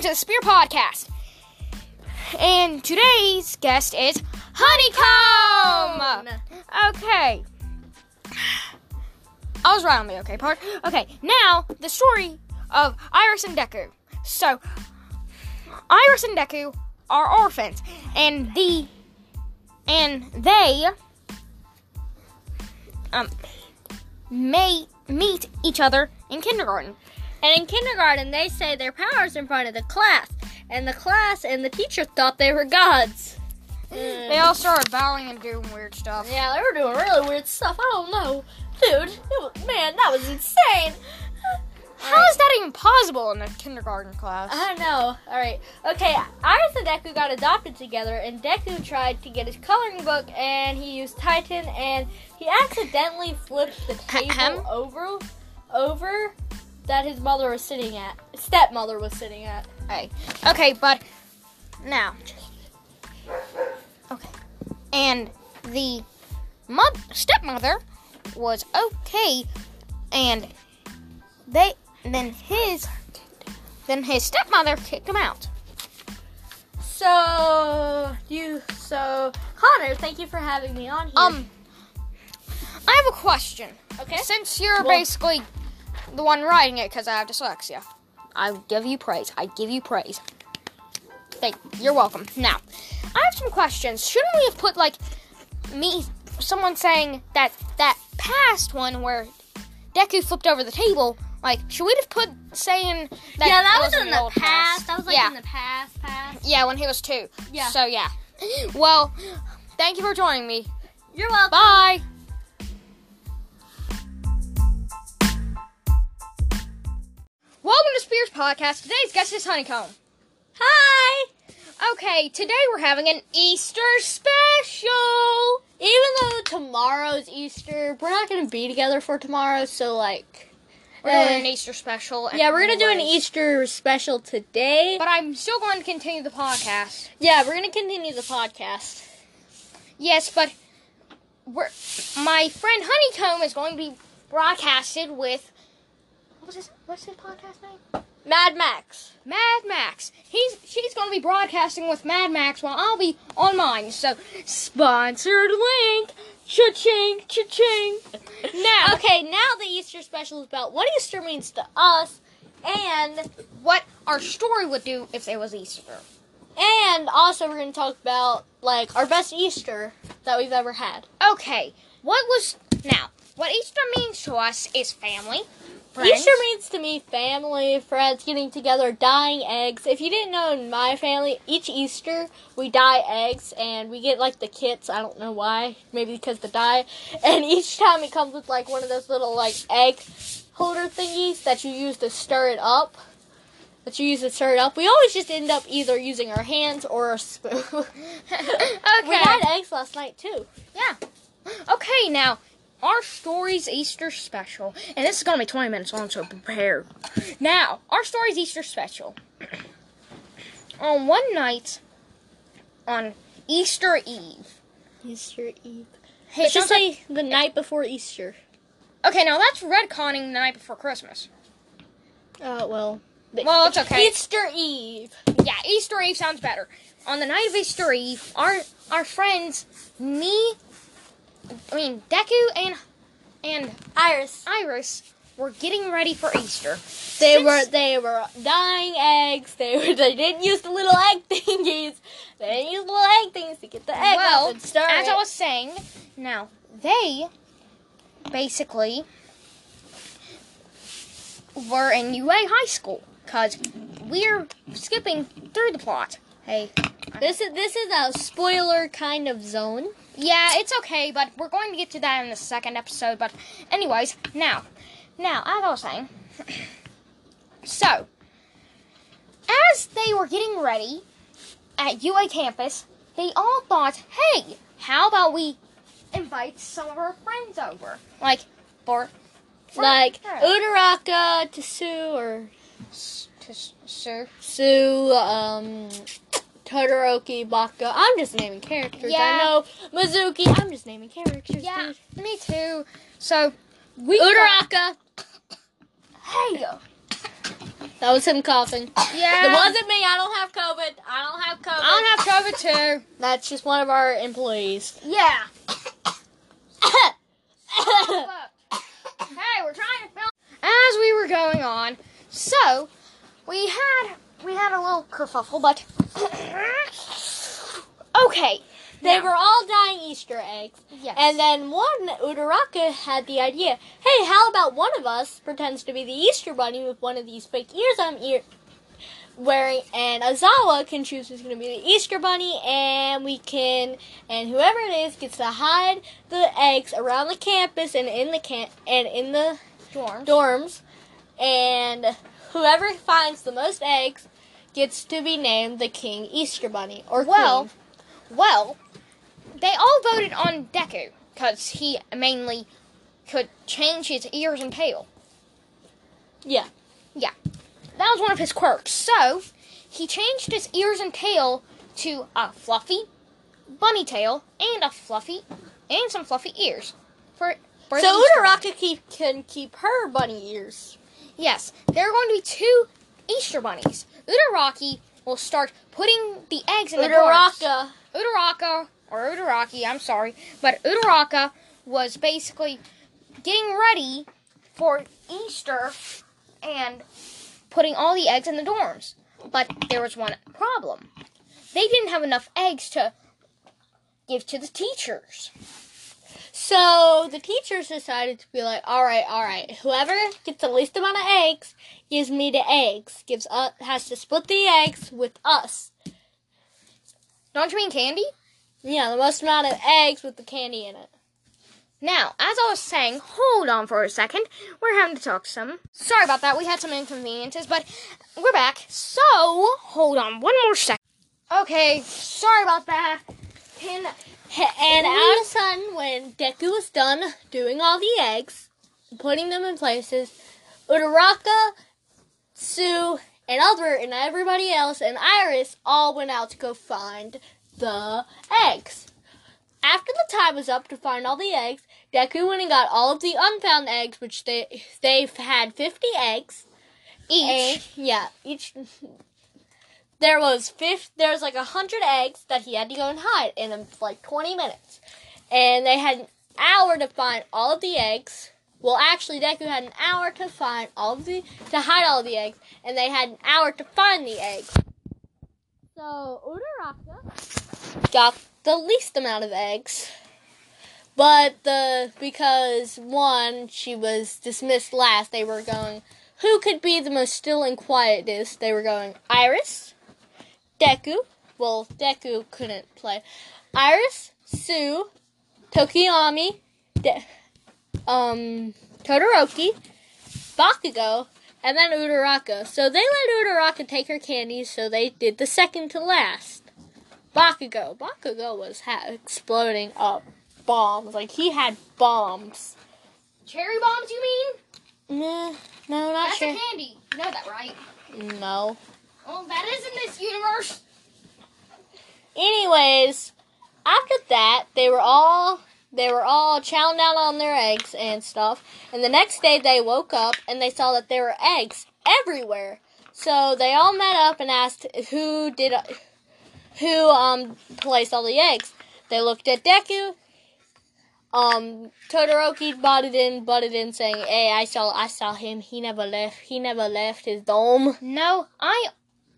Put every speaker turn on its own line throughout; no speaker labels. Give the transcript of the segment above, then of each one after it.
welcome to the Spear Podcast. And today's guest is Honeycomb. Okay. I was right on the okay part. Okay, now the story of Iris and Deku. So, Iris and Deku are orphans, and the and they um may meet each other in kindergarten.
And in kindergarten, they say their powers in front of the class, and the class and the teacher thought they were gods. Mm.
They all started bowing and doing weird stuff.
Yeah, they were doing really weird stuff. I don't know, dude. Was, man, that was insane.
How is that even possible in a kindergarten class?
I don't know. All right. Okay. Iris and Deku got adopted together, and Deku tried to get his coloring book, and he used Titan, and he accidentally flipped the table
Ahem.
over, over that his mother was sitting at, stepmother was sitting at.
Hey. Okay, but now. Okay. And the mo- stepmother was okay, and they then his then his stepmother kicked him out.
So you, so Connor, thank you for having me on here.
Um, I have a question.
okay.
Since you're
Well-
basically the one writing it because I have dyslexia, I give you praise. I give you praise. Thank you. you're welcome. Now, I have some questions. Shouldn't we have put like me, someone saying that that past one where Deku flipped over the table? Like, should we have put saying that?
yeah, that was in the
old
past. That was like
yeah,
in the past, past.
yeah, when he was two.
Yeah.
So yeah. Well, thank you for joining me.
You're welcome.
Bye. Welcome to Spears Podcast. Today's guest is Honeycomb.
Hi.
Okay, today we're having an Easter special.
Even though tomorrow's Easter, we're not gonna be together for tomorrow. So like,
We're
eh,
doing an Easter special.
yeah, we're gonna do an
anyways.
Easter special today.
But I'm still going to continue the podcast.
yeah, we're gonna continue the podcast.
Yes, but we're, my friend Honeycomb is going to be broadcasted with what was his what's his podcast name?
Mad Max.
Mad Max. He's she's going to be broadcasting with Mad Max while I'll be on mine. So sponsored link. Cha-ching, cha-ching. Now,
Okay, now the Easter special is about what Easter means to us, and
what our story would do if it was Easter.
and also we're gonna talk about like our best Easter that we've ever had.
Okay, what was now? What Easter means to us is family.
Easter means to me family, friends getting together, dyeing eggs. If you didn't know, in my family, each Easter we dye eggs and we get like the kits. I don't know why. Maybe because the dye. And each time it comes with like one of those little like egg holder thingies that you use to stir it up. That you use to stir it up. We always just end up either using our hands or a spoon.
okay.
We dyed eggs last night too.
Yeah. Okay, now our story's Easter special, and this is gonna be 20 minutes long, so prepare. Now, our story's Easter special. On one night, on Easter Eve.
Easter Eve.
Hey,
Let's just
sounds like-
say the night before Easter.
okay, now that's retconning the night before Christmas.
Uh, well.
Well, it's okay.
Easter Eve.
Yeah, Easter Eve sounds better. On the night of Easter Eve, our our friends, me, I mean Deku and and
Iris.
Iris, were getting ready for Easter.
They
Since-
were they were dyeing eggs. They were they didn't use the little egg thingies. They didn't use the little egg things to get the egg
well,
up and stir
as
it.
I was saying, now they basically were in UA high school because we're skipping through the plot. Hey,
this is this is a spoiler kind of zone.
Yeah, it's okay, but we're going to get to that in the second episode. But, anyways, now, now, as I was saying, so as they were getting ready at UA campus, they all thought, hey, how about we invite some of our friends over? Like, for. for
Like
yeah.
Udaraka, Tsu, or
s-
Sue, um, Todoroki, Baka. I'm just naming characters.
Yeah.
I know Mizuki. I'm just naming characters.
Yeah,
dude.
me too. So, we.
Udaraka.
Hey!
That was him coughing.
Yeah.
It wasn't me. I don't have COVID. I don't have COVID.
I don't have COVID too.
That's just one of our employees.
Yeah. hey, we're trying to film. As we were going on, so we had we had a little kerfuffle, but okay.
they
now-
were all dying Easter eggs.
Yes.
And then one Udaraka had the idea, hey, how about one of us pretends to be the Easter bunny with one of these fake ears I'm ear wearing and Aizawa can choose who's gonna be the Easter bunny and we can and whoever it is gets to hide the eggs around the campus and in the camp and in the
dorm.
dorms and whoever finds the most eggs gets to be named the King Easter Bunny or
Well,
Queen.
well, they all voted on Deku because he mainly could change his ears and tail.
Yeah. Yeah.
That was one of his quirks. So he changed his ears and tail to a fluffy bunny tail and a fluffy and some fluffy ears. For, for
So
bunny.
Keep, can keep her bunny ears.
Yes, there are going to be two Easter bunnies. Udaraki will start putting the eggs in the dorms.
Udaraka.
Udaraka or Udaraki, I'm sorry, but Udaraka was basically getting ready for Easter and putting all the eggs in the dorms. But there was one problem. They didn't have enough eggs to give to the teachers.
So the teachers decided to be like, all right, all right, whoever gets the least amount of eggs gives me the eggs. Gives us has to split the eggs with us.
Don't you mean candy?
Yeah, the most amount of eggs with the candy in it.
Now, as I was saying, hold on for a second. We're having to talk some. Sorry about that. We had some inconveniences, but we're back. So, hold on one more second. Okay, sorry about that. Pin.
And all of a sudden, when Deku was done doing all the eggs, putting them in places, Udaraka, Sue, and Albert, and everybody else, and Iris all went out to go find the eggs. After the time was up to find all the eggs, Deku went and got all of the unfound eggs, which they they've had fifty eggs.
Each.
And, yeah, each. There was fifth. There was like a hundred eggs that he had to go and hide in like twenty minutes, and they had an hour to find all of the eggs. Well, actually, Deku had an hour to find all of the to hide all of the eggs, and they had an hour to find the eggs. So Udaraka got the least amount of eggs, but the because one she was dismissed last, they were going who could be the most still and quietest? They were going Iris, Deku. Well, Deku couldn't play. Iris, Sue, Tokiyami, De- um, Todoroki, Bakugo, and then Udaraka. So they let Udaraka take her candies, so they did the second to last. Bakugo. Bakugo was ha- exploding up bombs. Like, he had bombs.
Cherry bombs, you mean?
Nah, no, not
That's
sure.
a candy. You know that, right?
No.
Well, that is in this universe.
Anyways, after that, they were all they were all chowing down on their eggs and stuff. And the next day, they woke up and they saw that there were eggs everywhere. So they all met up and asked who did who um placed all the eggs. They looked at Deku. Um, Todoroki butted in, butted in, saying, "Hey, I saw, I saw him. He never left. He never left his dome."
No, I,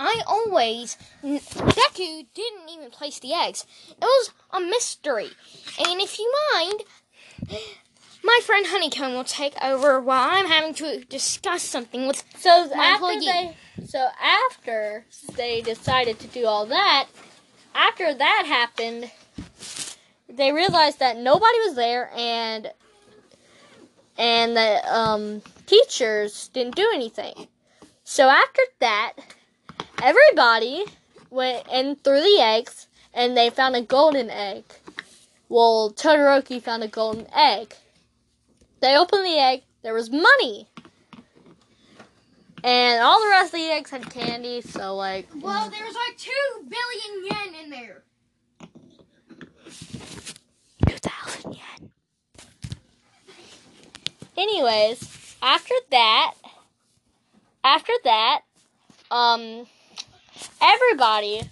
I always. Deku didn't even place the eggs. It was a mystery. And if you mind, my friend Honeycomb will take over while I'm having to discuss something with.
So
My
after
employee.
they, so after they decided to do all that, after that happened, they realized that nobody was there and and the um, teachers didn't do anything. So after that, everybody went in through the eggs and they found a golden egg. Well, Todoroki found a golden egg. They opened the egg. There was money. And all the rest of the eggs had candy, so like
Well, there's like two billion yen in there.
two thousand yen. Anyways, after that, after that, um, everybody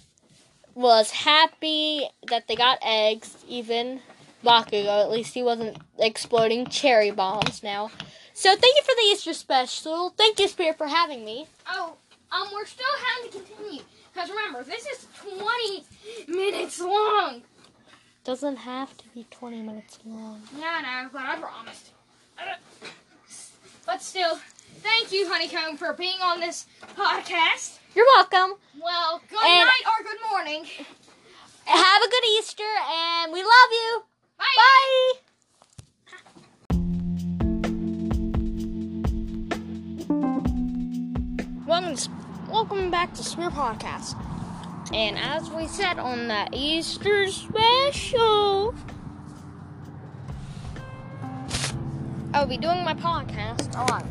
was happy that they got eggs, even Bakugo. At least he wasn't exploding cherry bombs now. So thank you for the Easter special. Thank you, Spirit, for having me.
Oh, um, we're still having to continue. Because remember, this is 20 minutes long.
Doesn't have to be 20 minutes long.
Yeah, I know, but I promised. But still, thank you, Honeycomb, for being on this podcast.
You're welcome.
Well, good
And-
night or good morning.
Have a good Easter, and we love you.
Bye.
Bye.
Welcome, welcome back to Spear Podcast. And as we said on the Easter special, I'll be doing my podcast live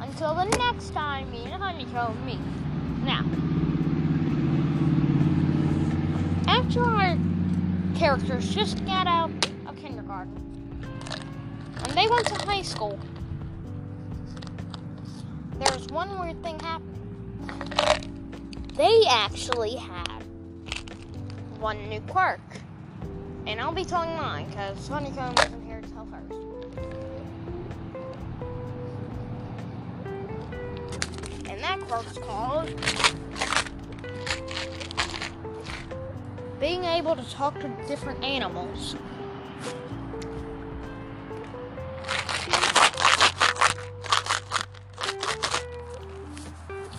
until the next time me and Honeycomb meet. Now, after our characters just got out of kindergarten and they went to high school, there's one weird thing happening. They actually had one new quirk. And I'll be telling mine because Honeycomb isn't here to tell hers. Called being able to talk to different animals.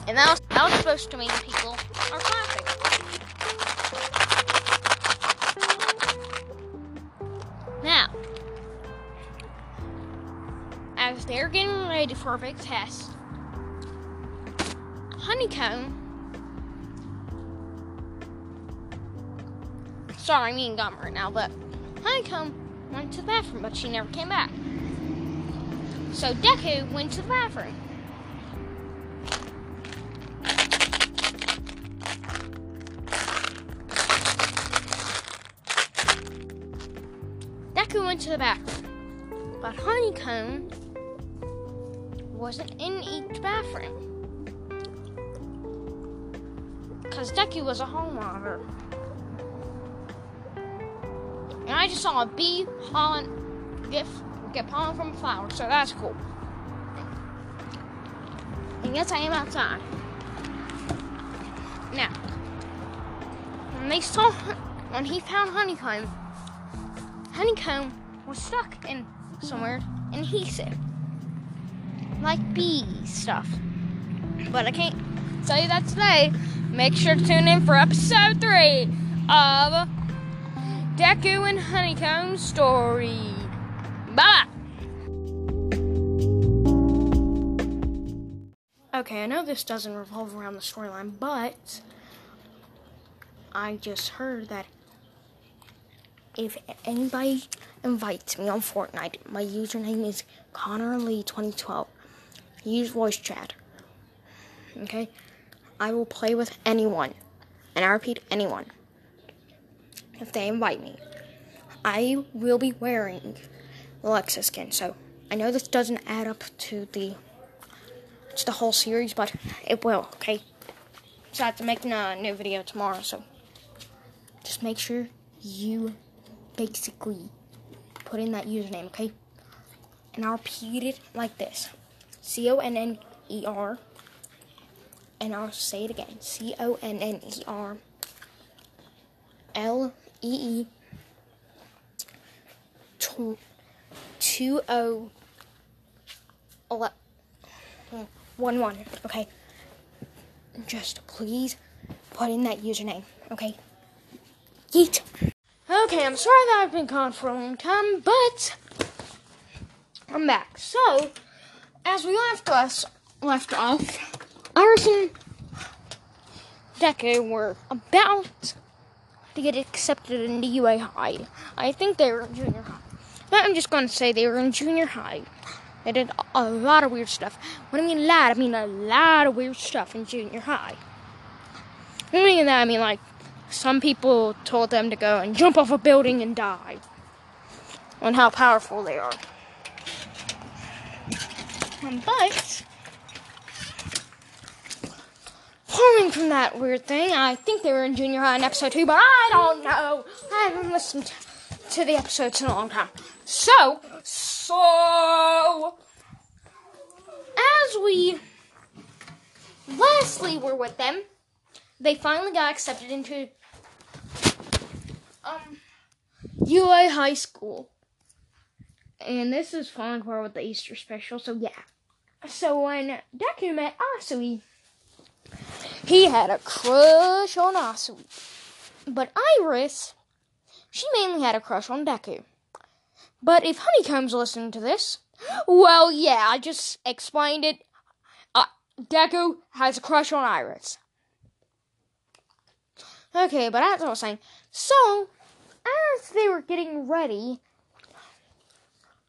And that was, that was supposed to mean people are clapping. Now, as they're getting ready for a big test, Honeycomb. Sorry, me and Gum right now, but Honeycomb went to the bathroom, but she never came back. So Deku went to the bathroom. Deku went to the bathroom, but Honeycomb wasn't in each bathroom. Because Deku was a home monitor. And I just saw a bee pollen get, get pollen from a flower, so that's cool. And yes, I am outside. Now, when they saw, when he found Honeycomb, Honeycomb was stuck in somewhere in adhesive. Like bee stuff. But I can't tell you that today. Make sure to tune in for episode three of Deku and Honeycomb Story. Bye. Okay, I know this doesn't revolve around the storyline, but I just heard that if anybody invites me on Fortnite, my username is Connor Lee 2012. Use voice chat. Okay? I will play with anyone. And I repeat, anyone. If they invite me. I will be wearing the skin. So I know this doesn't add up to the to the whole series, but it will, okay? So I have to make a new video tomorrow, so just make sure you basically put in that username, okay? And I'll repeat it like this C O N N E R. And I'll say it again C O N N E R L E E 2 O 1 1. Okay. Just please put in that username, okay? Yeet. Okay, I'm sorry that I've been gone for a long time, but I'm back. So, as we left us left off, Iris and Deku were about to get accepted into UA High. I think they were in junior high. But I'm just going to say they were in junior high. They did a lot of weird stuff. When I mean a lot, I mean a lot of weird stuff in junior high. When I mean that, I mean like some people told them to go and jump off a building and die. On how powerful they are. Um, But pulling from that weird thing. I think they were in junior high in episode two, but I don't know. I haven't listened to the episodes in a long time. So, so as we lastly were with them, they finally got accepted into um UA High School. And this is falling apart with the Easter special, so yeah. So when Deku met Asui, he had a crush on Asui. But Iris, she mainly had a crush on Deku. But if Honeycomb's listening to this, well, yeah, I just explained it. Uh, Deku has a crush on Iris. Okay, but that's as I was saying, so as they were getting ready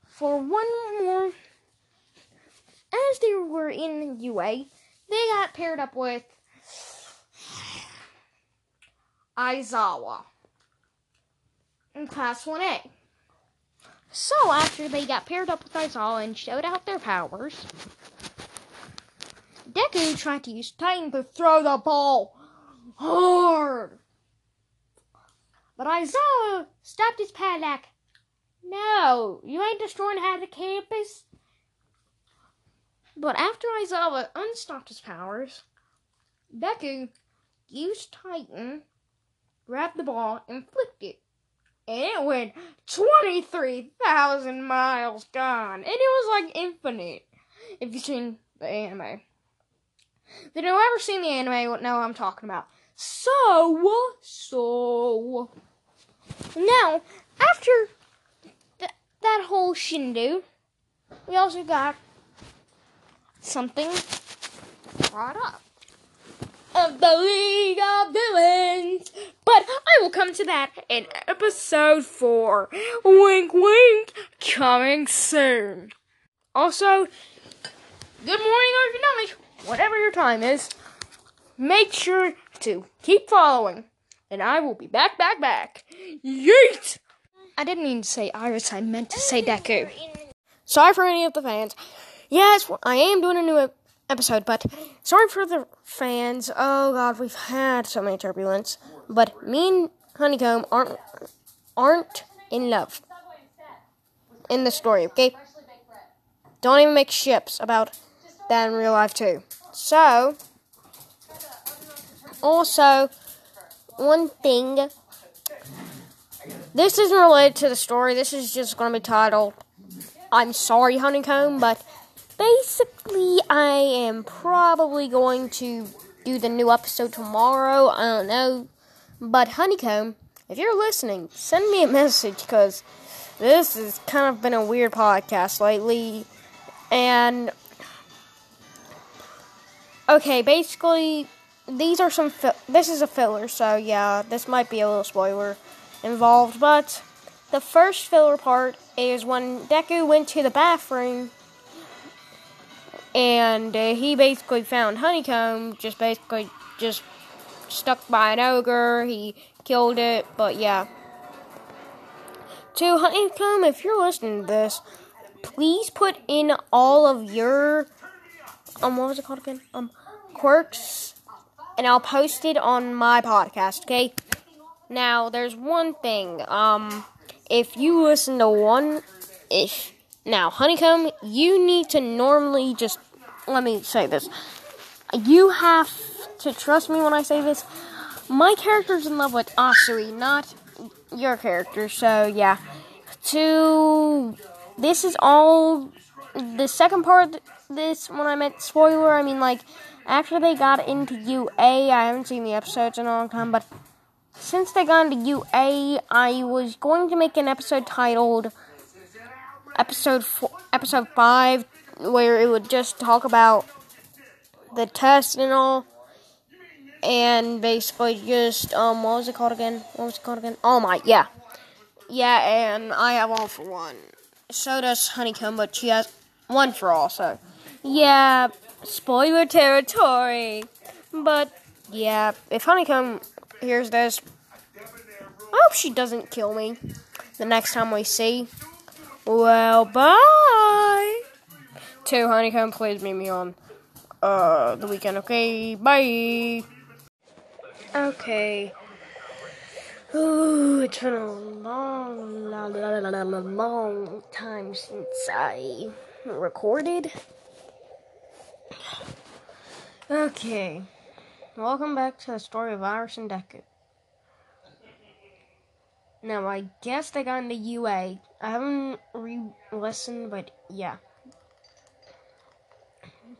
for one more, as they were in UA, they got paired up with Aizawa in Class 1A. So after they got paired up with Aizawa and showed out their powers, Deku tried to use Titan to throw the ball hard. But Aizawa stopped his padlock. No, you ain't destroying half the campus. But after Aizawa unstopped his powers, Deku used Titan, grabbed the ball, and flipped it. And it went 23,000 miles gone. And it was like infinite. If you've seen the anime. If you've ever seen the anime, would know what I'm talking about. So, so. Now, after th- that whole shindu, we also got something brought up of the League of Villains. But I will come to that in episode 4. Wink, wink, coming soon. Also, good morning or good night, whatever your time is. Make sure to keep following, and I will be back, back, back. Yeet! I didn't mean to say Iris, I meant to say Deku. Sorry for any of the fans. Yes, I am doing a new episode, but sorry for the fans. Oh god, we've had so many turbulence. But me and Honeycomb aren't aren't in love in the story, okay? Don't even make ships about that in real life too. So also one thing this isn't related to the story. This is just to be titled I'm sorry, Honeycomb, but basically, I am probably going to do the new episode tomorrow. I don't know. But, Honeycomb, if you're listening, send me a message because this has kind of been a weird podcast lately. And, okay, basically, these are some. Fi- this is a filler, so yeah, this might be a little spoiler involved, but the first filler part is when Deku went to the bathroom and uh, he basically found Honeycomb just basically just stuck by an ogre. He killed it, but yeah. To Honeycomb, if you're listening to this, please put in all of your um what was it called again? Um quirks and I'll post it on my podcast, okay? Now, there's one thing. Um, if you listen to one, if now Honeycomb, you need to normally just let me say this. You have to trust me when I say this. My character's in love with Asui, not your character. So yeah. To this is all the second part this when I meant spoiler. I mean like after they got into UA. I haven't seen the episodes in a long time, but since they got into UA, I was going to make an episode titled episode four, episode five, where it would just talk about the test and all, and basically just um, what was it called again? What was it called again? Oh my, yeah, yeah, and I have all for one. So does Honeycomb, but she has one for all. So, yeah, spoiler territory. But yeah, if Honeycomb hears this, I hope she doesn't kill me the next time we see. Well, bye. To Honeycomb, please meet me on uh the weekend. Okay, bye. Okay. Ooh, it's been a long, long, long, long, time since I recorded. Okay. Welcome back to the story of Iris and Deku. Now, I guess they got in the UA. I haven't re listened, but yeah.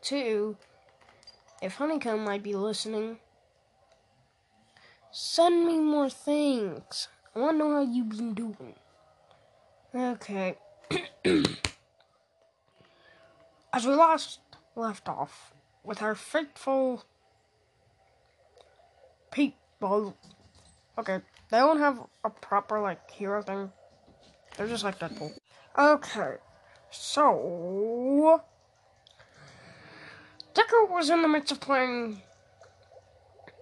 Two, if Honeycomb might be listening, send me more things. I want to know how you've been doing. Okay. As we last left off with our faithful people. Okay, they don't have a proper like hero thing. They're just like Deadpool. Okay, so Decker was in the midst of playing,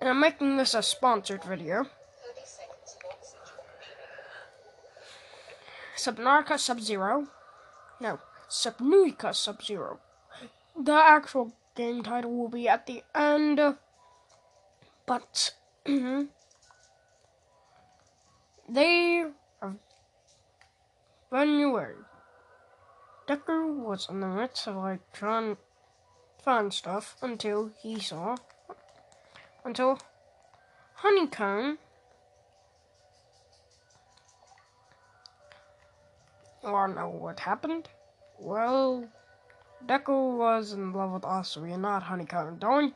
and I'm making this a sponsored video. Subnautica Sub Zero. No, Subnautica Sub Zero. The actual game title will be at the end, but they have January. Deku was in the midst of like trying find stuff until he saw until Honeycomb or know what happened? Well Deku was in love with and not Honeycomb. Don't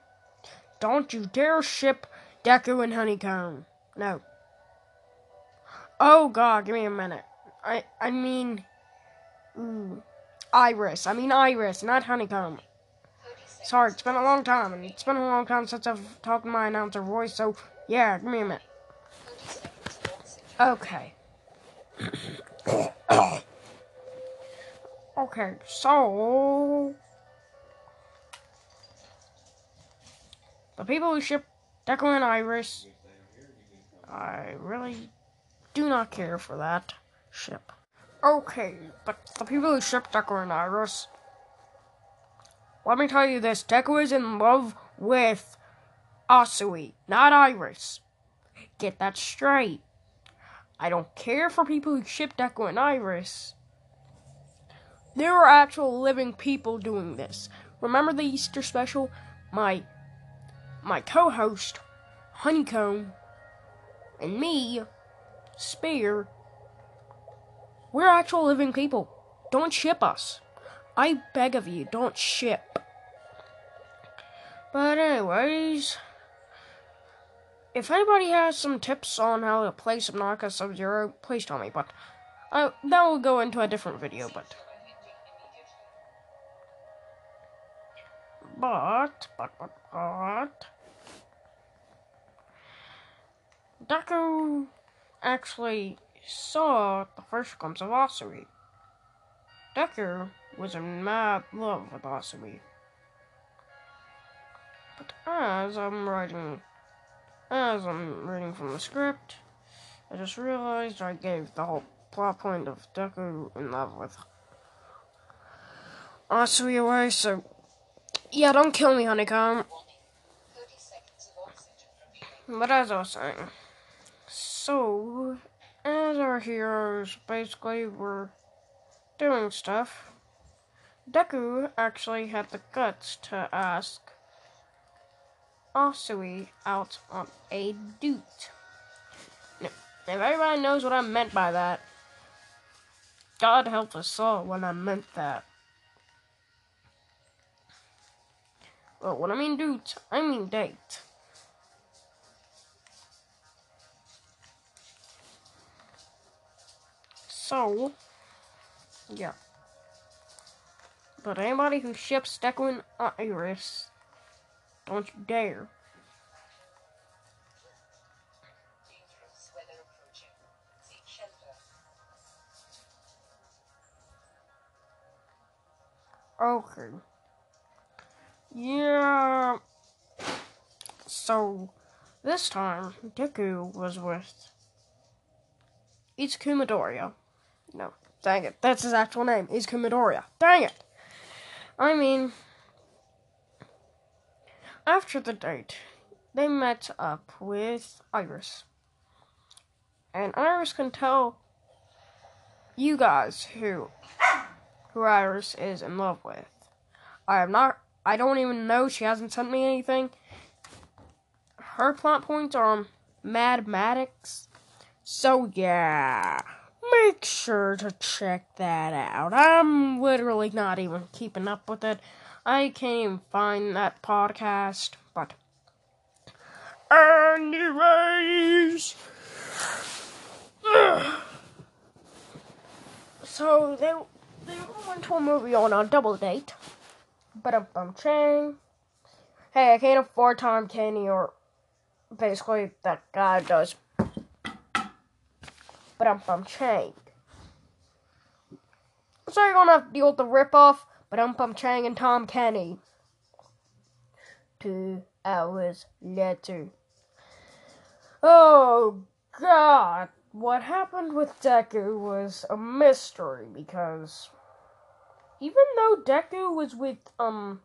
don't you dare ship Deku and Honeycomb. No. Oh god, give me a minute. I I mean Iris. I mean Iris, not Honeycomb. Sorry, it's been a long time, and it's been a long time since I've talked to my announcer voice, so yeah, give me a minute. Okay. okay, so the people who ship Deku and Iris, I really do not care for that ship. Okay, but the people who ship Deku and Iris, let me tell you this: Deku is in love with Asui, not Iris. Get that straight. I don't care for people who ship Deku and Iris. There are actual living people doing this. Remember the Easter special? My my co-host, Honeycomb, and me, Spear, we're actual living people. Don't ship us. I beg of you, don't ship. But anyways, if anybody has some tips on how to play Subnautica Sub-Zero, please tell me. But uh, that will go into a different video. But but but but but Deku actually saw the first glimpse of Asui. Deku was in mad love with Asui. But as I'm writing, as I'm reading from the script, I just realized I gave the whole plot point of Deku in love with Asui away, so yeah, don't kill me, Honeycomb. But as I was saying, so as our heroes basically were doing stuff, Deku actually had the guts to ask Asui out on a date. If everybody knows what I meant by that, God help us all when I meant that. Well, when I mean dude, I mean date. So, yeah. But anybody who ships Deku and Iris, don't you dare. Okay. Yeah. So, this time, Deku was with Itsuku Midoriya. No, dang it. That's his actual name. Itsuku Midoriya. Dang it. I mean, after the date, they met up with Iris. And Iris can tell you guys who who Iris is in love with. I am not I don't even know she hasn't sent me anything. Her plot points are on mathematics. So yeah. Make sure to check that out. I'm literally not even keeping up with it. I can't even find that podcast, but anyways. So they they went to a movie on a double date. But um bum chang. Hey, I can't afford Tom Kenny or basically that guy does. But um bum chang. So you're gonna have to deal with the ripoff, but um bum chang and Tom Kenny. Two hours later. Oh god what happened with Deku was a mystery because even though Deku was with um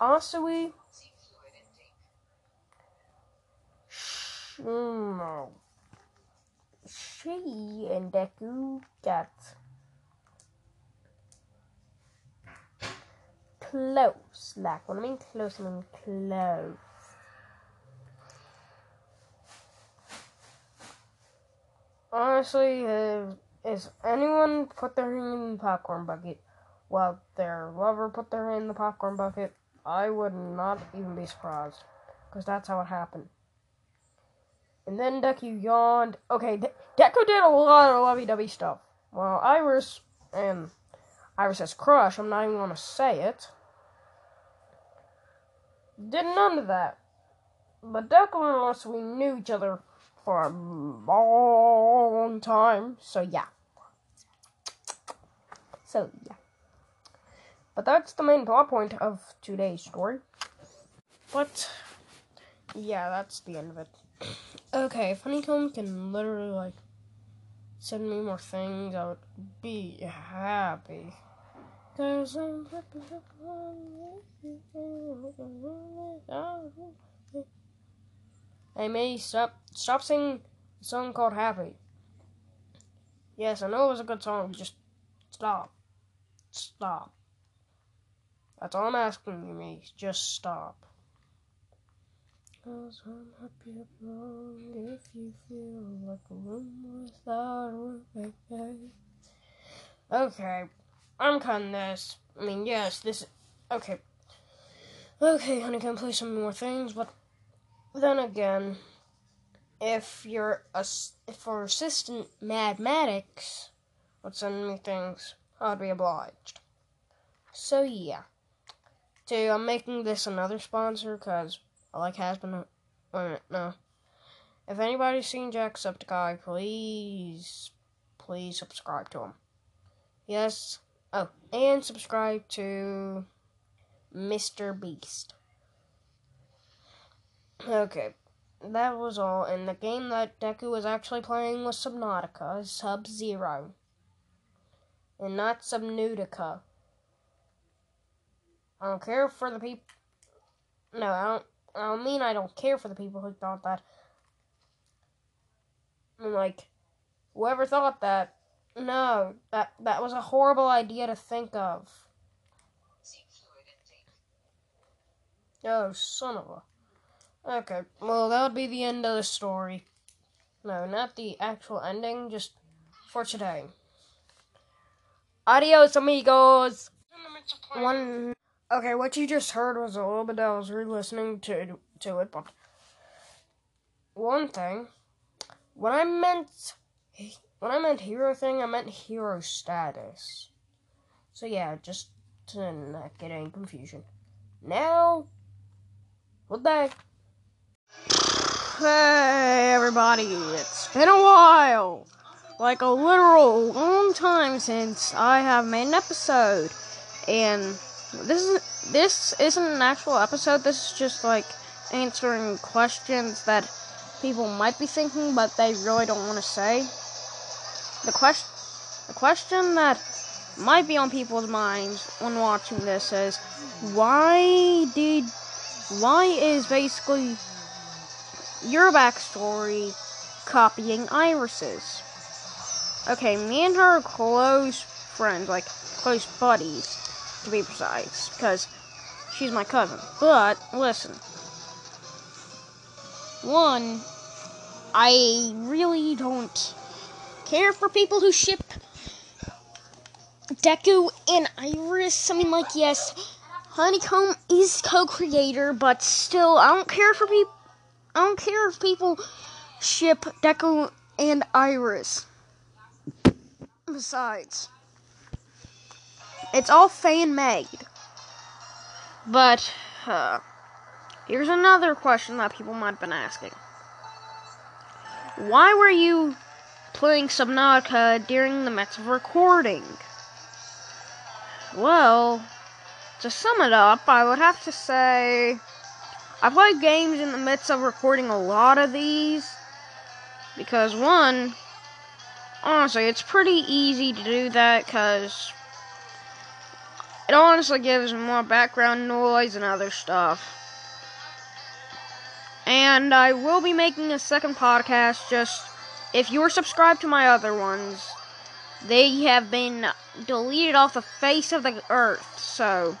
Asui no she and Deku got close like when I mean close I mean close honestly, uh, if, if anyone put their hand in the popcorn bucket while their lover put their hand in the popcorn bucket, I would not even be surprised. Because that's how it happened. And then Deku yawned. Okay, De- Deku did a lot of lovey-dovey stuff. Well, Iris and Iris's crush, I'm not even going to say it, did none of that. But Deku and us, we knew each other for a long time. So yeah. So yeah. But that's the main plot point of today's story. But yeah, that's the end of it. Okay, if Honeycomb can literally like send me more things, I would be happy. Cause I'm happy. Hey, May, stop, stop singing a song called Happy. Yes, I know it was a good song. Just stop. Stop. That's all I'm asking you, May. Just stop. Cause I'm happy alone if you feel like a room without a. Okay, I'm cutting this. I mean, yes, this. Okay. Okay, honey, can I play some more things? But then again, if you're a if for assistant mathematics would send me things, I'd be obliged. So yeah, two. I'm making this another sponsor because I like has been. A uh, no. If anybody's seen Jacksepticeye, please, please subscribe to him. Yes. Oh, and subscribe to Mr. Beast. Okay, that was all. And the game that Deku was actually playing was Subnautica, Sub Zero, and not Subnautica. I don't care for the people. No, I don't. I don't mean I don't care for the people who thought that. I mean, like, whoever thought that, no, that that was a horrible idea to think of. Oh, son of a. Okay, well, that would be the end of the story. No, not the actual ending, just for today. Adios, amigos! One. Okay, what you just heard was a little bit, I was re listening to, to it, but. One thing. When I meant. When I meant hero thing, I meant hero status. So, yeah, just to not get any confusion. Now. what day. Hey everybody, it's been a while. Like a literal long time since I have made an episode. And this is this isn't an actual episode, this is just like answering questions that people might be thinking but they really don't want to say. The question the question that might be on people's minds when watching this is why did why is basically your backstory copying Iris's? Okay, me and her are close friends, like close buddies, to be precise, because she's my cousin. But listen, one, I really don't care for people who ship Deku and Iris. I mean, like, yes, Honeycomb is co-creator, but still, I don't care for people. I don't care if people ship Deku and Iris. Besides, it's all fan made. But uh, here's another question that people might have been asking: Why were you playing Subnautica during the midst of recording? Well, to sum it up, I would have to say I play games in the midst of recording a lot of these because one, honestly, it's pretty easy to do that because it honestly gives more background noise and other stuff. And I will be making a second podcast just if you're subscribed to my other ones, they have been deleted off the face of the earth. So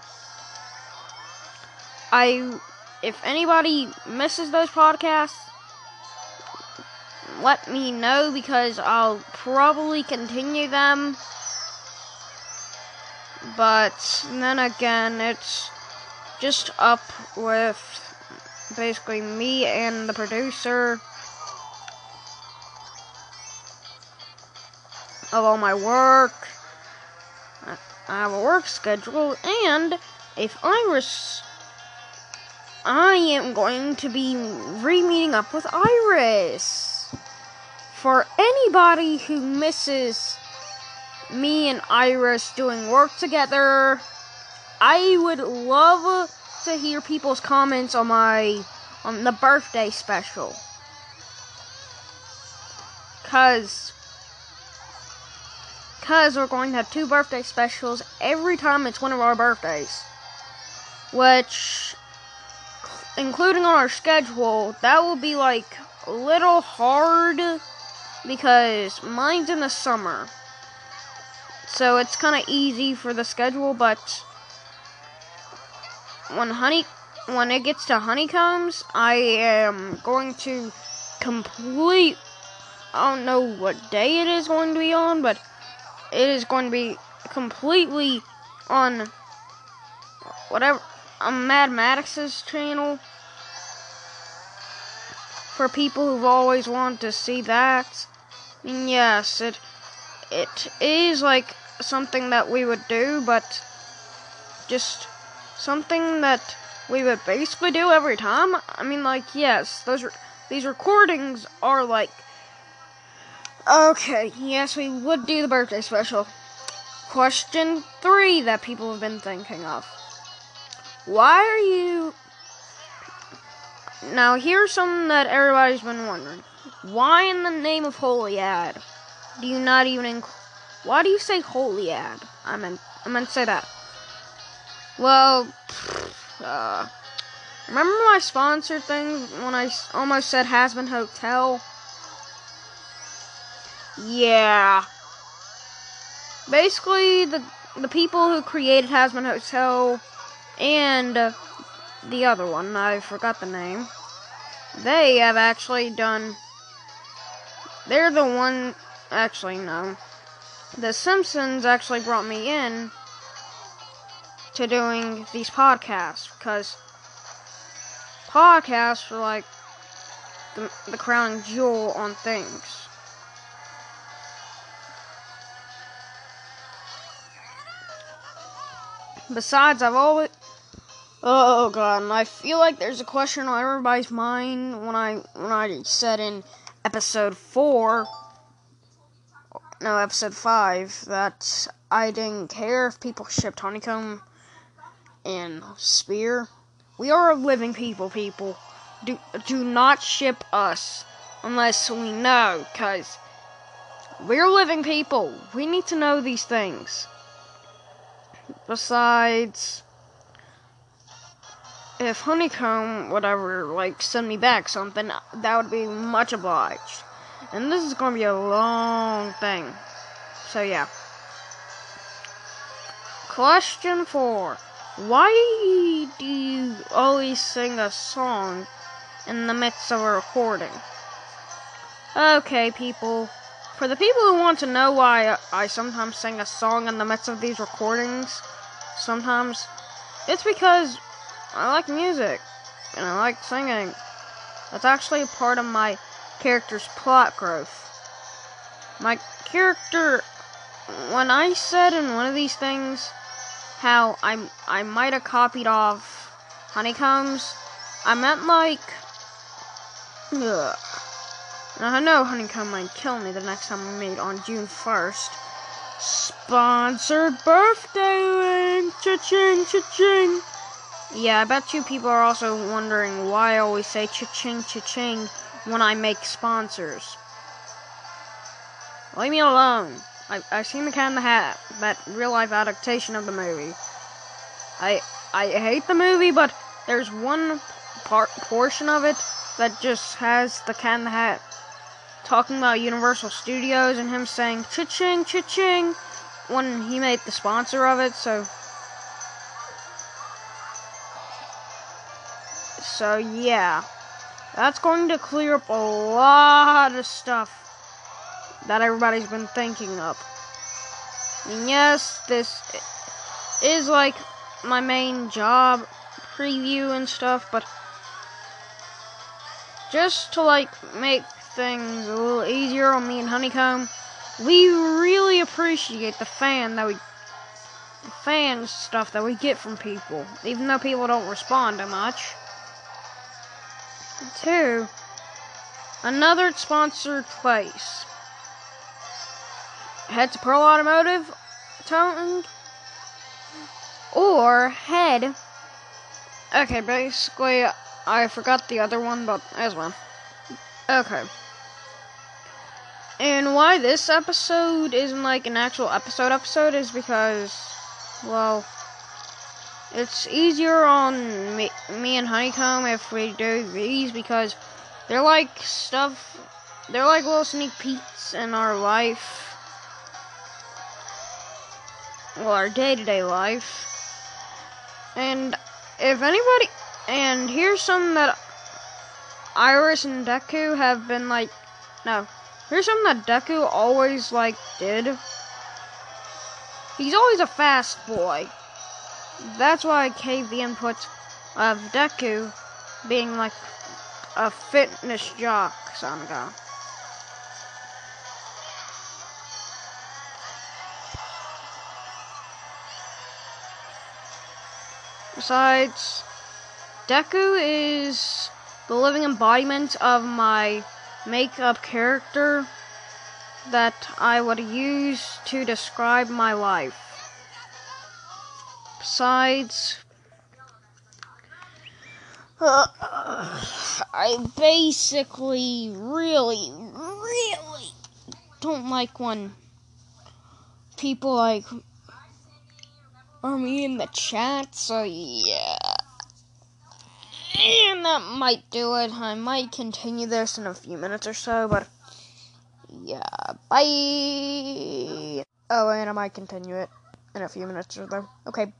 I if anybody misses those podcasts, let me know because I'll probably continue them. But then again, it's just up with basically me and the producer of all my work. I have a work schedule, and if Iris I am going to be re-meeting up with Iris. For anybody who misses me and Iris doing work together, I would love to hear people's comments on my on the birthday special. Cause cause we're going to have two birthday specials every time it's one of our birthdays. Which including on our schedule, that will be like a little hard because mine's in the summer. So it's kind of easy for the schedule, but when honey when it gets to honeycombs, I am going to complete I don't know what day it is going to be on, but it is going to be completely on whatever on Mad Maddox's channel. For people who've always wanted to see that, yes, it it is like something that we would do, but just something that we would basically do every time. I mean, like, yes, those are, these recordings are like. Okay, yes, we would do the birthday special. Question three that people have been thinking of. Why are you. Now, here's something that everybody's been wondering. Why, in the name of Holiad, do you not even. Why do you say Holiad? I meant, I meant to say that. Well, uh, remember my sponsor thing when I almost said Hazbin Hotel? Yeah. Basically, the the people who created Hazbin Hotel and uh, the other one, I forgot the name. They have actually done. They're the one. Actually, no. The Simpsons actually brought me in to doing these podcasts because podcasts are like the, the crowning jewel on things. Besides, I've always. Oh god, and I feel like there's a question on everybody's mind when I when I said in episode four, no, episode five, that I didn't care if people shipped honeycomb and spear. We are a living people, people. Do do not ship us unless we know, cause we're living people. We need to know these things. Besides, if Honeycomb would ever like send me back something, that would be much obliged. And this is gonna be a long thing. So yeah. Question four. Why do you always sing a song in the midst of a recording? Okay, people. For the people who want to know why I sometimes sing a song in the midst of these recordings, sometimes, it's because I like music and I like singing. That's actually part of my character's plot growth. My character, when I said in one of these things how I I might have copied off honeycombs, I meant like. Ugh. I know Honeycomb might kill me the next time we meet on June 1st. Sponsored birthday link! Cha-ching, cha-ching! Yeah, I bet you people are also wondering why I always say cha-ching, cha-ching when I make sponsors. Leave me alone. I, I've seen The Cat in the Hat, that real-life adaptation of the movie. I I hate the movie, but there's one part portion of it that just has The Cat in the Hat talking about Universal Studios and him saying cha-ching, cha-ching when he made the sponsor of it, so so yeah. That's going to clear up a lot of stuff that everybody's been thinking of. And yes, this is like my main job preview and stuff, but just to like make things a little easier on me and Honeycomb, we really appreciate the fan that we the fan stuff that we get from people, even though people don't respond to much. Two, another sponsored place. Head to Pearl Automotive Towing or head. Okay, basically, I forgot the other one, but as well. Okay. And why this episode isn't like an actual episode episode is because, well, it's easier on me, me and Honeycomb if we do these because they're like stuff, they're like little sneak peeks in our life. Well, our day to day life. And if anybody, and here's something that Iris and Deku have been like, no, here's something that Deku always like did. He's always a fast boy. That's why I gave the input of Deku being like a fitness jock, Sanaga. Besides, Deku is the living embodiment of my makeup character that I would use to describe my life. Besides, uh, I basically really, really don't like when people like are me in the chat, so yeah. And that might do it. I might continue this in a few minutes or so, but yeah, bye. Oh, and I might continue it in a few minutes or so. Okay.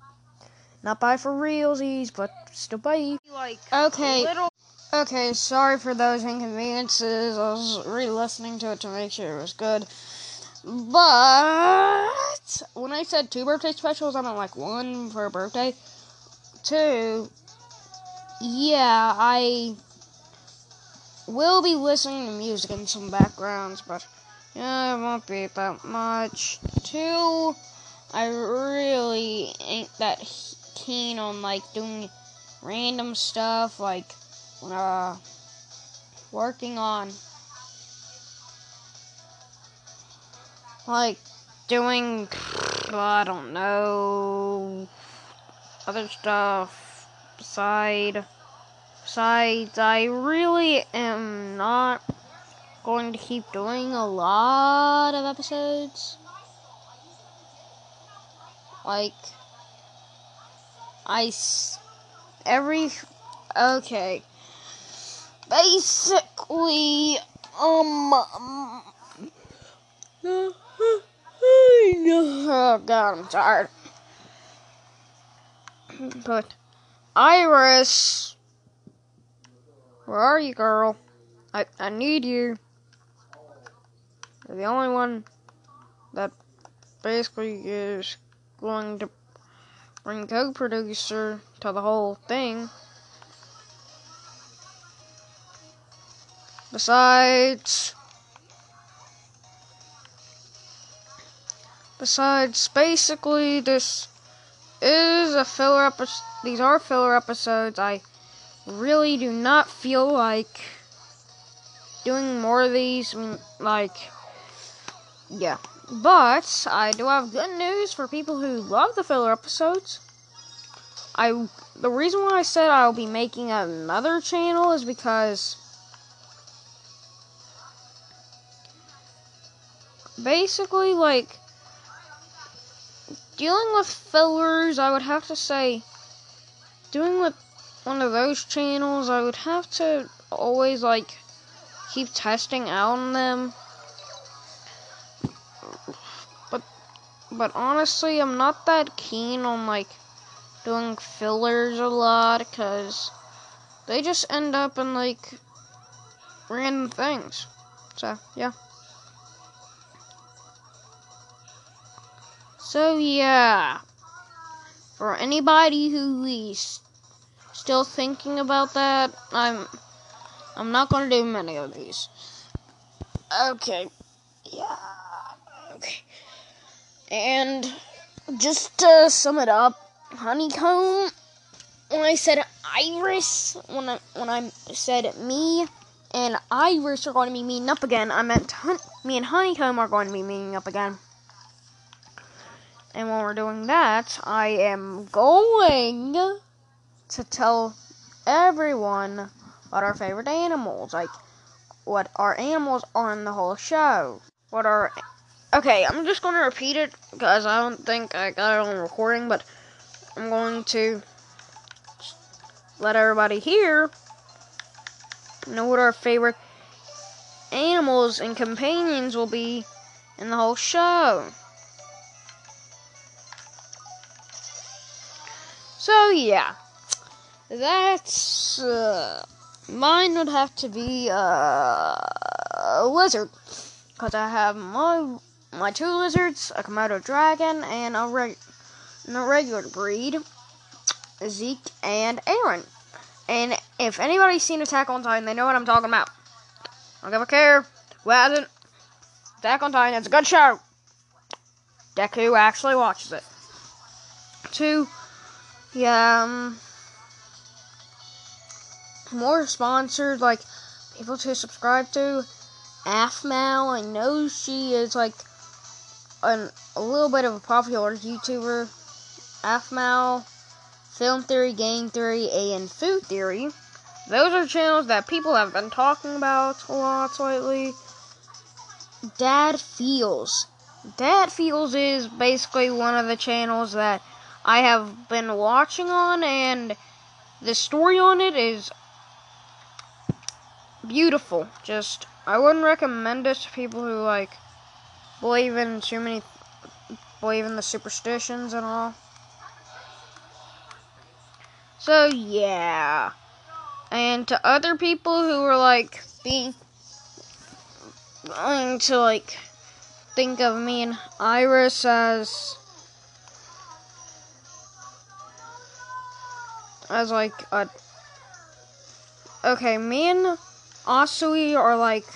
Not bye for realsies, but still bye. Like okay. Little- okay, sorry for those inconveniences. I was re-listening to it to make sure it was good. But when I said two birthday specials, I meant like one for a birthday. Two, yeah, I will be listening to music in some backgrounds, but yeah, it won't be that much. Two, I really ain't that keen on like doing random stuff, like uh, working on like doing I don't know other stuff beside besides I really am not going to keep doing a lot of episodes. Like I every okay. Basically, um, um oh god, I'm tired. But Iris, where are you, girl? I I need you. You're the only one that basically is going to bring co-producer to the whole thing. Besides, besides, basically, this is a filler episode. These are filler episodes. I really do not feel like doing more of these. Like, yeah. But I do have good news for people who love the filler episodes. I the reason why I said I'll be making another channel is because basically like dealing with fillers, I would have to say doing with one of those channels, I would have to always like keep testing out on them. But honestly, I'm not that keen on like doing fillers a lot cuz they just end up in like random things. So, yeah. So yeah, for anybody who is still thinking about that, I'm I'm not gonna do many of these. Okay, yeah, and just to sum it up, honeycomb. When I said Iris, when I when I said me and Iris are going to be meeting up again, I meant hun- me and honeycomb are going to be meeting up again. And when we're doing that, I am going to tell everyone what our favorite animals, like what our animals are in the whole show. What are Okay, I'm just going to repeat it because I don't think I got it on recording, but I'm going to let everybody hear know what our favorite animals and companions will be in the whole show. So yeah, that's uh, mine would have to be uh, a lizard because I have my my two lizards, a Komodo dragon, and a, reg- and a regular breed, Zeke and Eren. And if anybody's seen Attack on Titan, they know what I'm talking about. I don't give a care who hasn't. Attack on Titan, it's a good show. Deku actually watches it. Two yeah, um, more sponsors like people to subscribe to. Afmal, I know she is like an, a little bit of a popular YouTuber. Afmal, Film Theory, Game Theory, and Food Theory. Those are channels that people have been talking about a lot lately. Dad Feels. Dad Feels is basically one of the channels that I have been watching on, and the story on it is beautiful. Just, I wouldn't recommend it to people who, like, believe in too many, believe in the superstitions and all. So, yeah. And to other people who were like, being, going to, like, think of me and Iris as as like a okay me and Asui are like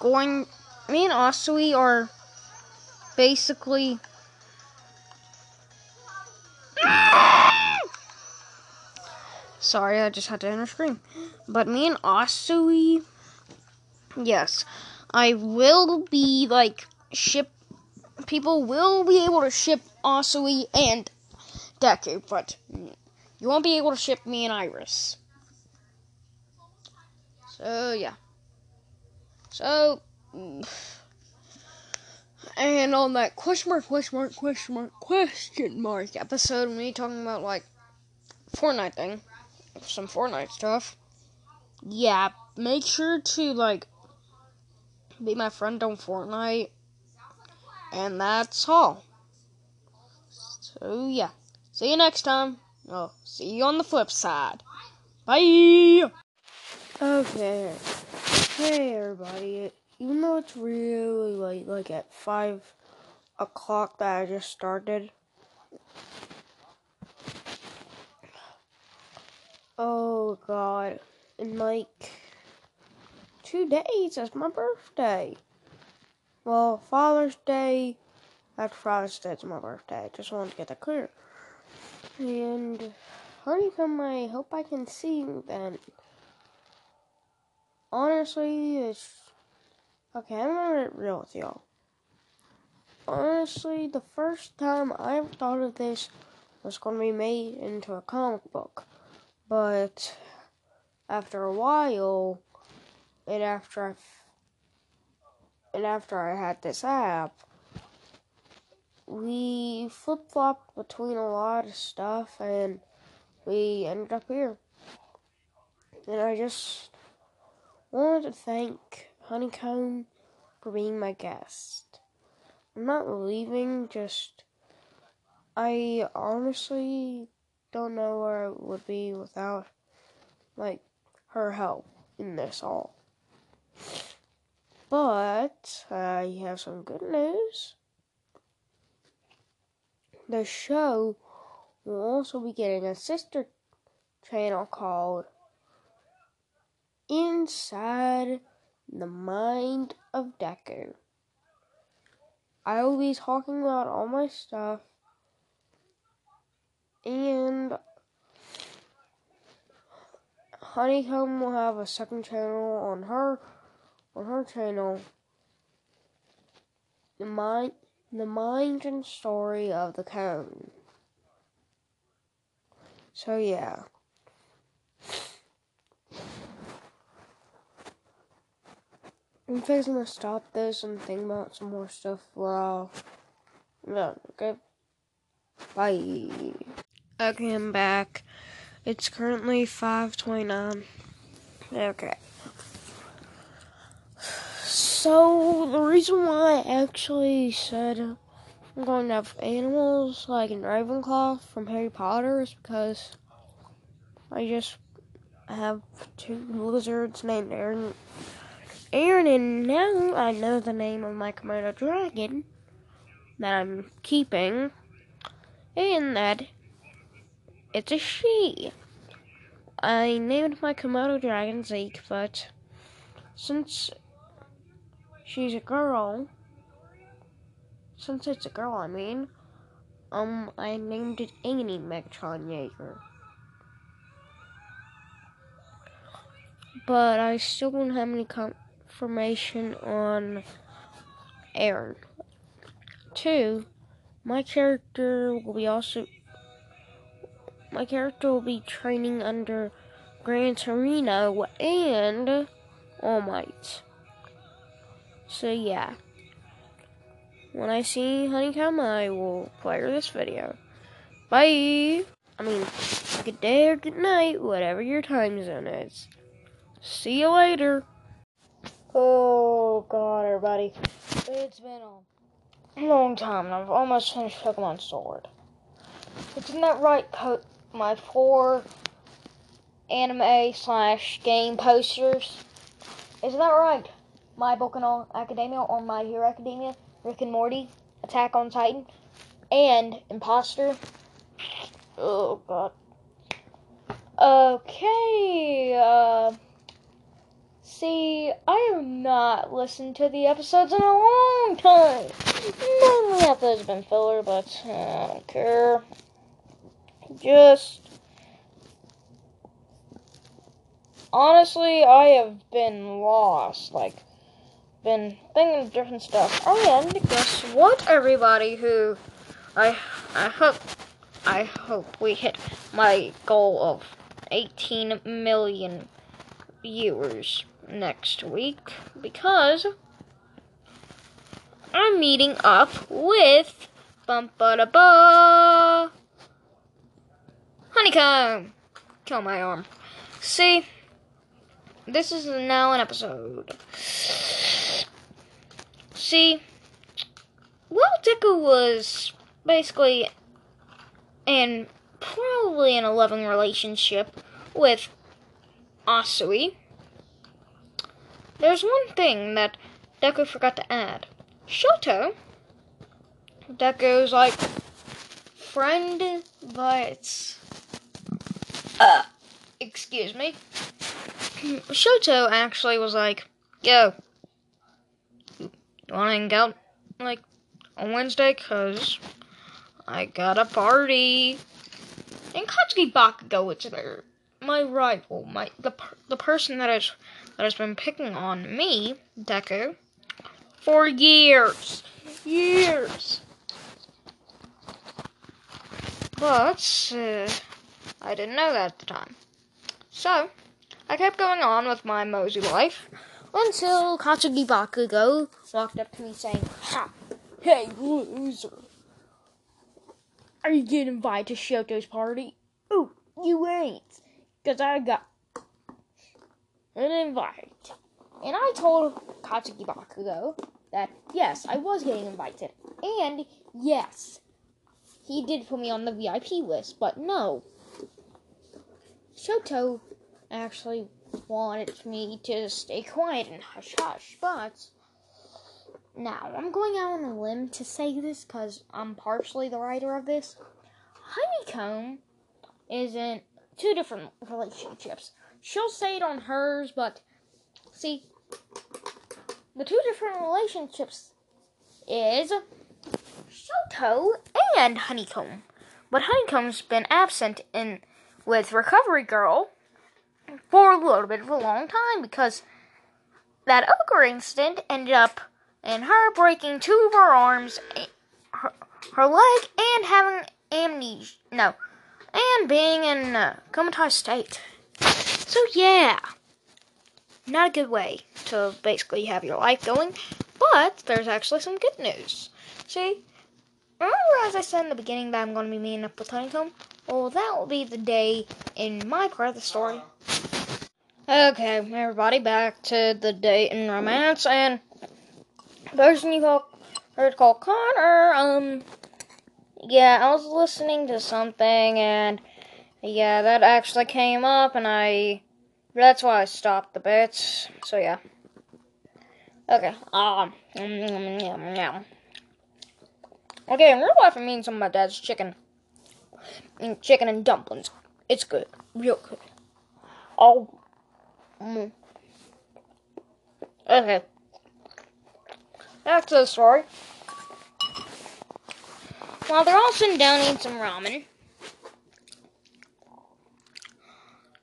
going me and Asui are basically sorry I just had to enter scream but me and Asui yes I will be like ship people will be able to ship Asui and Deku but you won't be able to ship me and Iris. So, yeah. So, And on that question mark, question mark, question mark, question mark episode, me talking about like Fortnite thing, some Fortnite stuff. Yeah, make sure to like be my friend on Fortnite. And that's all. So yeah. See you next time. Oh, see you on the flip side. Bye. Okay. Hey everybody. Even though it's really late, like at five o'clock that I just started. Oh god. In like two days, it's my birthday. Well, Father's Day after Father's Day it's my birthday. I just wanted to get that clear. And honeycomb, I hope I can see you then. Honestly, it's okay. I'm gonna get real with y'all. Honestly, the first time I thought of this was to be made into a comic book, but after a while, and after I, and after I had this app, we flip flopped between a lot of stuff, and we ended up here. And I just wanted to thank Honeycomb for being my guest. I'm not leaving, just I honestly don't know where I would be without like her help in this all. But I have some good news. The show will also be getting a sister channel called Inside the Mind of Deku. I will be talking about all my stuff and Honeycomb will have a second channel on her on her channel. The mind the mind and story of the cone. So yeah. I'm fixing to stop this and think about some more stuff while yeah, okay. Bye. Okay, I'm back. It's currently 5:29. Okay. So the reason why I actually said I'm going to have animals like in Ravenclaw from Harry Potter is because I just have two lizards named Aaron. Aaron, and now I know the name of my Komodo dragon that I'm keeping, and that it's a she. I named my Komodo dragon Zeke, but since she's a girl, since it's a girl, I mean, um, I named it Annie Megatron Jaeger. But I still don't have any confirmation on Aaron. Two, my character will be also my character will be training under Gran Torino and All Might. So yeah. When I see Honeycomb, I will play this video. Bye! I mean, good day or good night, whatever your time zone is. See you later. Oh god, everybody. It's been a long time and I've almost finished Pokemon Sword. Isn't that right, po- my four anime slash game posters? Isn't that right? My no Academia or My Hero Academia, Rick and Morty, Attack on Titan, and Imposter. Oh god. Okay, uh see, I have not listened to the episodes in a long time. Episodes have been filler, but I don't care. Just honestly, I have been lost. Like, been thinking of different stuff. And guess what, everybody? Who I I hope I hope we hit my goal of 18 million viewers next week because I'm meeting up with bum ba da ba honeycomb. Kill my arm. See, this is now an episode. See, well, Deku was basically in probably in a loving relationship with Asui. There's one thing that Deku forgot to add. Shoto. Deku's like friend, but uh, excuse me. Shoto actually was like, "Yo, you wanna hang out like on Wednesday? Cause I got a party." And Katsuki Bakugo was there. My rival, my the the person that has that has been picking on me, Deku, for years, years. But uh, I didn't know that at the time. So I kept going on with my mosey life until Katsuki Bakugo walked up to me saying, "Ha, hey loser." Are you getting invited to Shoto's party? Oh, you ain't. Because I got an invite. And I told Katsuki Bakugo that, yes, I was getting invited. And, yes, he did put me on the VIP list. But no. Shoto actually wanted me to stay quiet and hush hush. But now, I'm going out on a limb to say this because I'm partially the writer of this. Honeycomb is in two different relationships. She'll say it on hers, but see, the two different relationships is Shoto and Honeycomb. But Honeycomb's been absent in with Recovery Girl for a little bit of a long time because that ogre incident ended up in her breaking two of her arms, eh, her, her leg, and having amnesia. No, and being in a comatose state. So yeah, not a good way to basically have your life going. But there's actually some good news. See, remember as I said in the beginning that I'm going to be meeting up with Honeycomb? Well, that will be the day in my part of the story. Okay, everybody, back to the date and romance, and person you heard called Connor, um, yeah, I was listening to something, and yeah, that actually came up, and I, that's why I stopped the bits, so yeah. Okay, um, mm, mm, mm, okay, in real life, I mean some of my dad's chicken, mean, chicken and dumplings. It's good, real good. Oh, mm. okay. Back to the story. While they're all sitting down eating some ramen,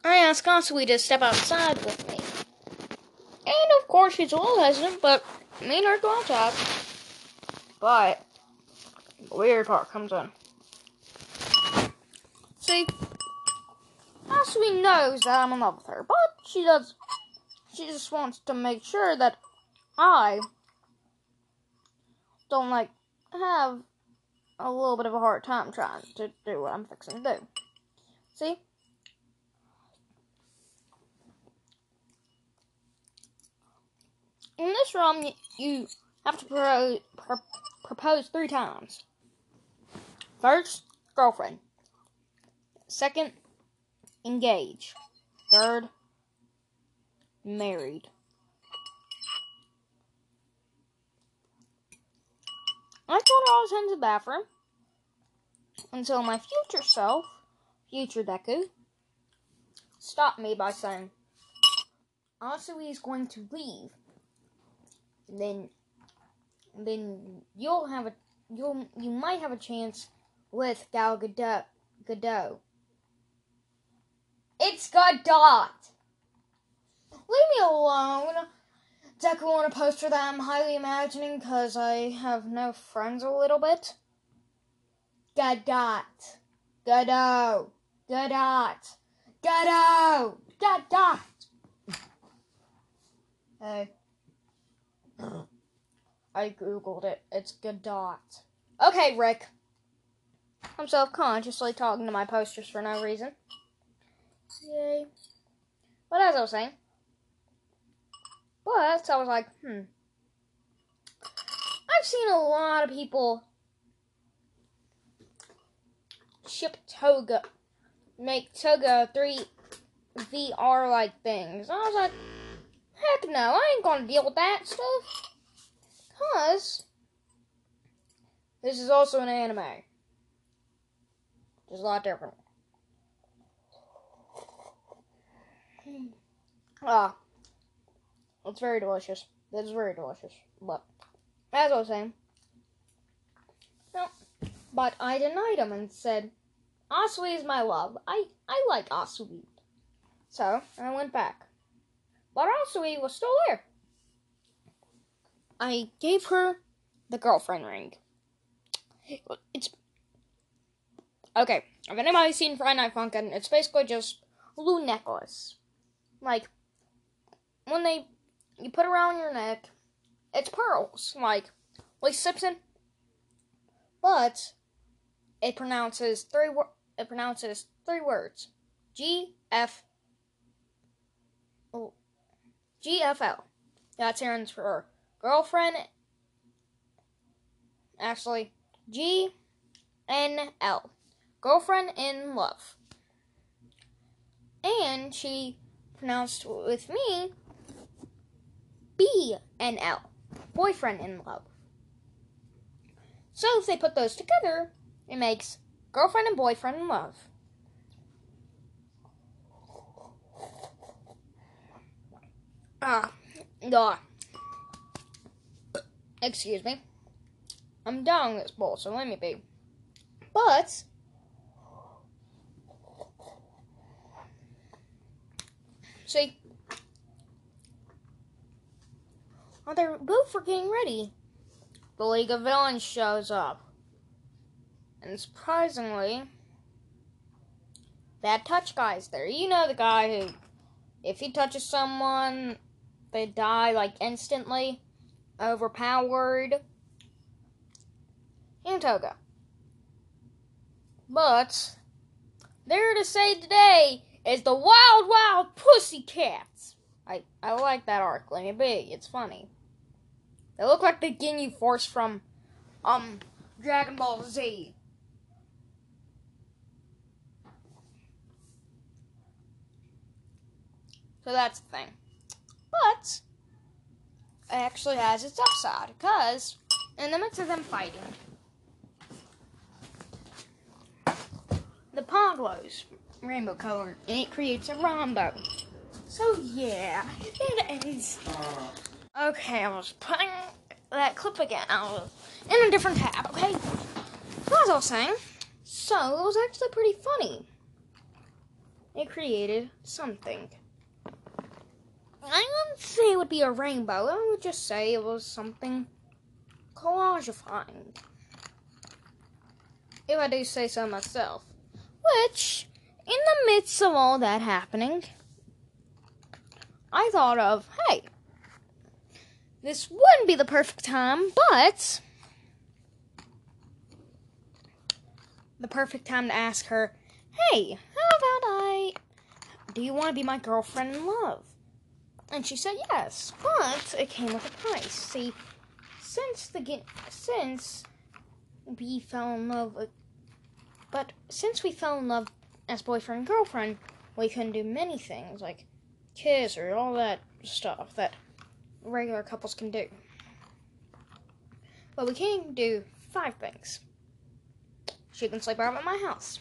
I asked Kasui to step outside with me. And of course, she's a little hesitant, but me and her go outside. But the weird part comes in. See, Kasui knows that I'm in love with her, but she does. She just wants to make sure that I don't like have a little bit of a hard time trying to do what I'm fixing to do. See? In this realm, you have to pro- pro- propose three times. First, girlfriend. Second, engage. Third, married. I her I was in the bathroom until my future self, future Deku, stopped me by saying, Asui is going to leave. Then, then you'll have a you'll you might have a chance with Gal Gadot. Gadot. It's Godot. Leave me alone. Deku on a poster that I'm highly imagining because I have no friends a little bit. Godot. Godot. Godot. Godot. Godot. Hey. I googled it. It's Godot. Okay, Rick. I'm self-consciously talking to my posters for no reason. Yay. But as I was saying, but I was like, hmm. I've seen a lot of people ship Toga, make Toga 3 VR like things. I was like, heck no, I ain't gonna deal with that stuff. Cause this is also an anime. Just a lot different. Ah, it's very delicious. It's very delicious. But as I was saying, no, but I denied him and said, Asui is my love. I I like Asui. So I went back, but Asui was still there. I gave her the girlfriend ring. It's okay. If anybody's seen Friday Night Funkin', it's basically just a little necklace. Like when they you put around your neck, it's pearls, like Lisa Simpson. But it pronounces three wo- it pronounces three words. G F oh, G F L. That stands for girlfriend. Actually, G N L. Girlfriend in love. And she pronounced with me B N L. Boyfriend in love. So if they put those together, it makes girlfriend and boyfriend in love. Ah, ah. Excuse me. I'm down this bowl, so let me be. But see, while they're both were getting ready, the League of Villains shows up. And surprisingly, that touch guy's there. You know the guy who, if he touches someone, they die like instantly, overpowered. And Toga. But, there to say today is the Wild Wild Pussycats. I, I like that arc. Let me be. It's funny. They look like the Ginyu Force from, um, Dragon Ball Z. So that's the thing. But it actually has its upside because in the midst of them fighting, the Poglos rainbow color and it creates a rombo. So yeah, it is. Okay, I was putting that clip again. I was in a different tab. Okay, as I was saying, so it was actually pretty funny. It created something. I wouldn't say it would be a rainbow. I would just say it was something collagifying. If I do say so myself. Which, in the midst of all that happening, I thought of, hey, this wouldn't be the perfect time, but the perfect time to ask her, hey, how about I, do you want to be my girlfriend in love? And she said yes, but it came with a price. See, since the get, since we fell in love but since we fell in love as boyfriend and girlfriend, we couldn't do many things like kiss or all that stuff that regular couples can do. But we can do five things. She can sleep over at my house.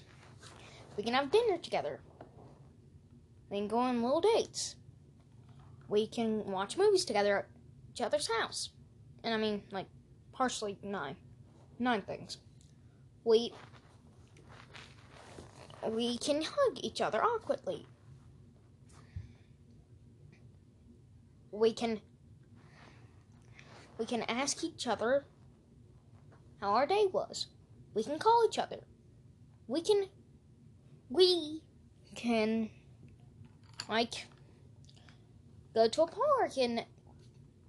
We can have dinner together. We can go on little dates we can watch movies together at each other's house. And I mean, like, partially nine. Nine things. We. We can hug each other awkwardly. We can. We can ask each other how our day was. We can call each other. We can. We can. Like go to a park and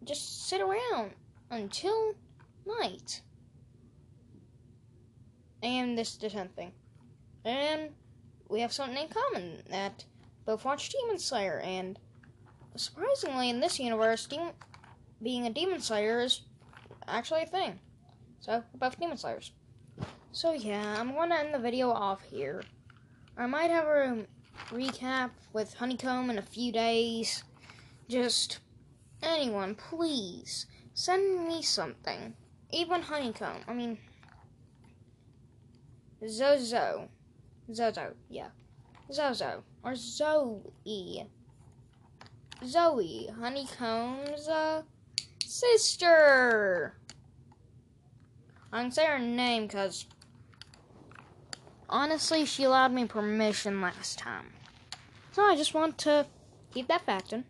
just sit around until night. And this is the tenth thing. And we have something in common that both watch Demon Slayer and surprisingly in this universe being a demon slayer is actually a thing. So we're both demon slayers. So yeah, I'm gonna end the video off here. I might have a recap with Honeycomb in a few days. Just anyone, please send me something. Even Honeycomb. I mean, Zozo, Zozo, yeah, Zozo or Zoe. Zoe, Honeycomb's uh, sister. I can say her name because honestly, she allowed me permission last time. So I just want to keep that fact in.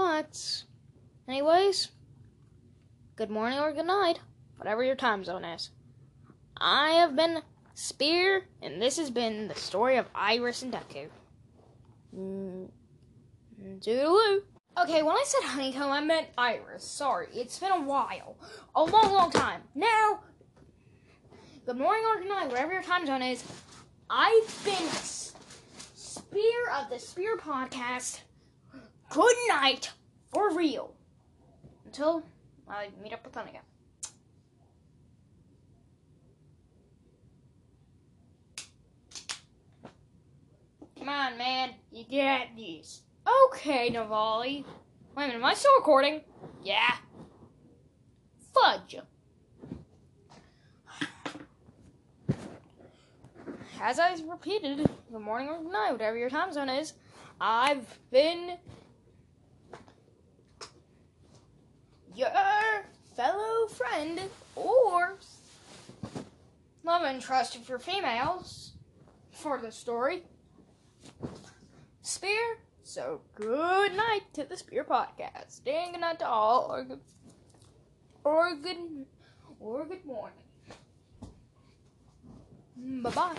But, anyways, good morning or good night, whatever your time zone is. I have been Spear, and this has been the story of Iris and Deku. Mm, Doodaloo. Okay, when I said honeycomb, I meant Iris. Sorry, it's been a while. A long, long time. Now, good morning or good night, wherever your time zone is. I've been Spear of the Spear Podcast. Good night, for real. Until I meet up with them again. Come on, man. You get these. Okay, Navali. Wait a minute, am I still recording? Yeah. Fudge. As I've repeated, good morning or good night, whatever your time zone is, I've been your fellow friend or love interest if you're females for the story. Spear. So good night to the Spear Podcast. And good night to all, or good, or good, or good morning. Bye bye.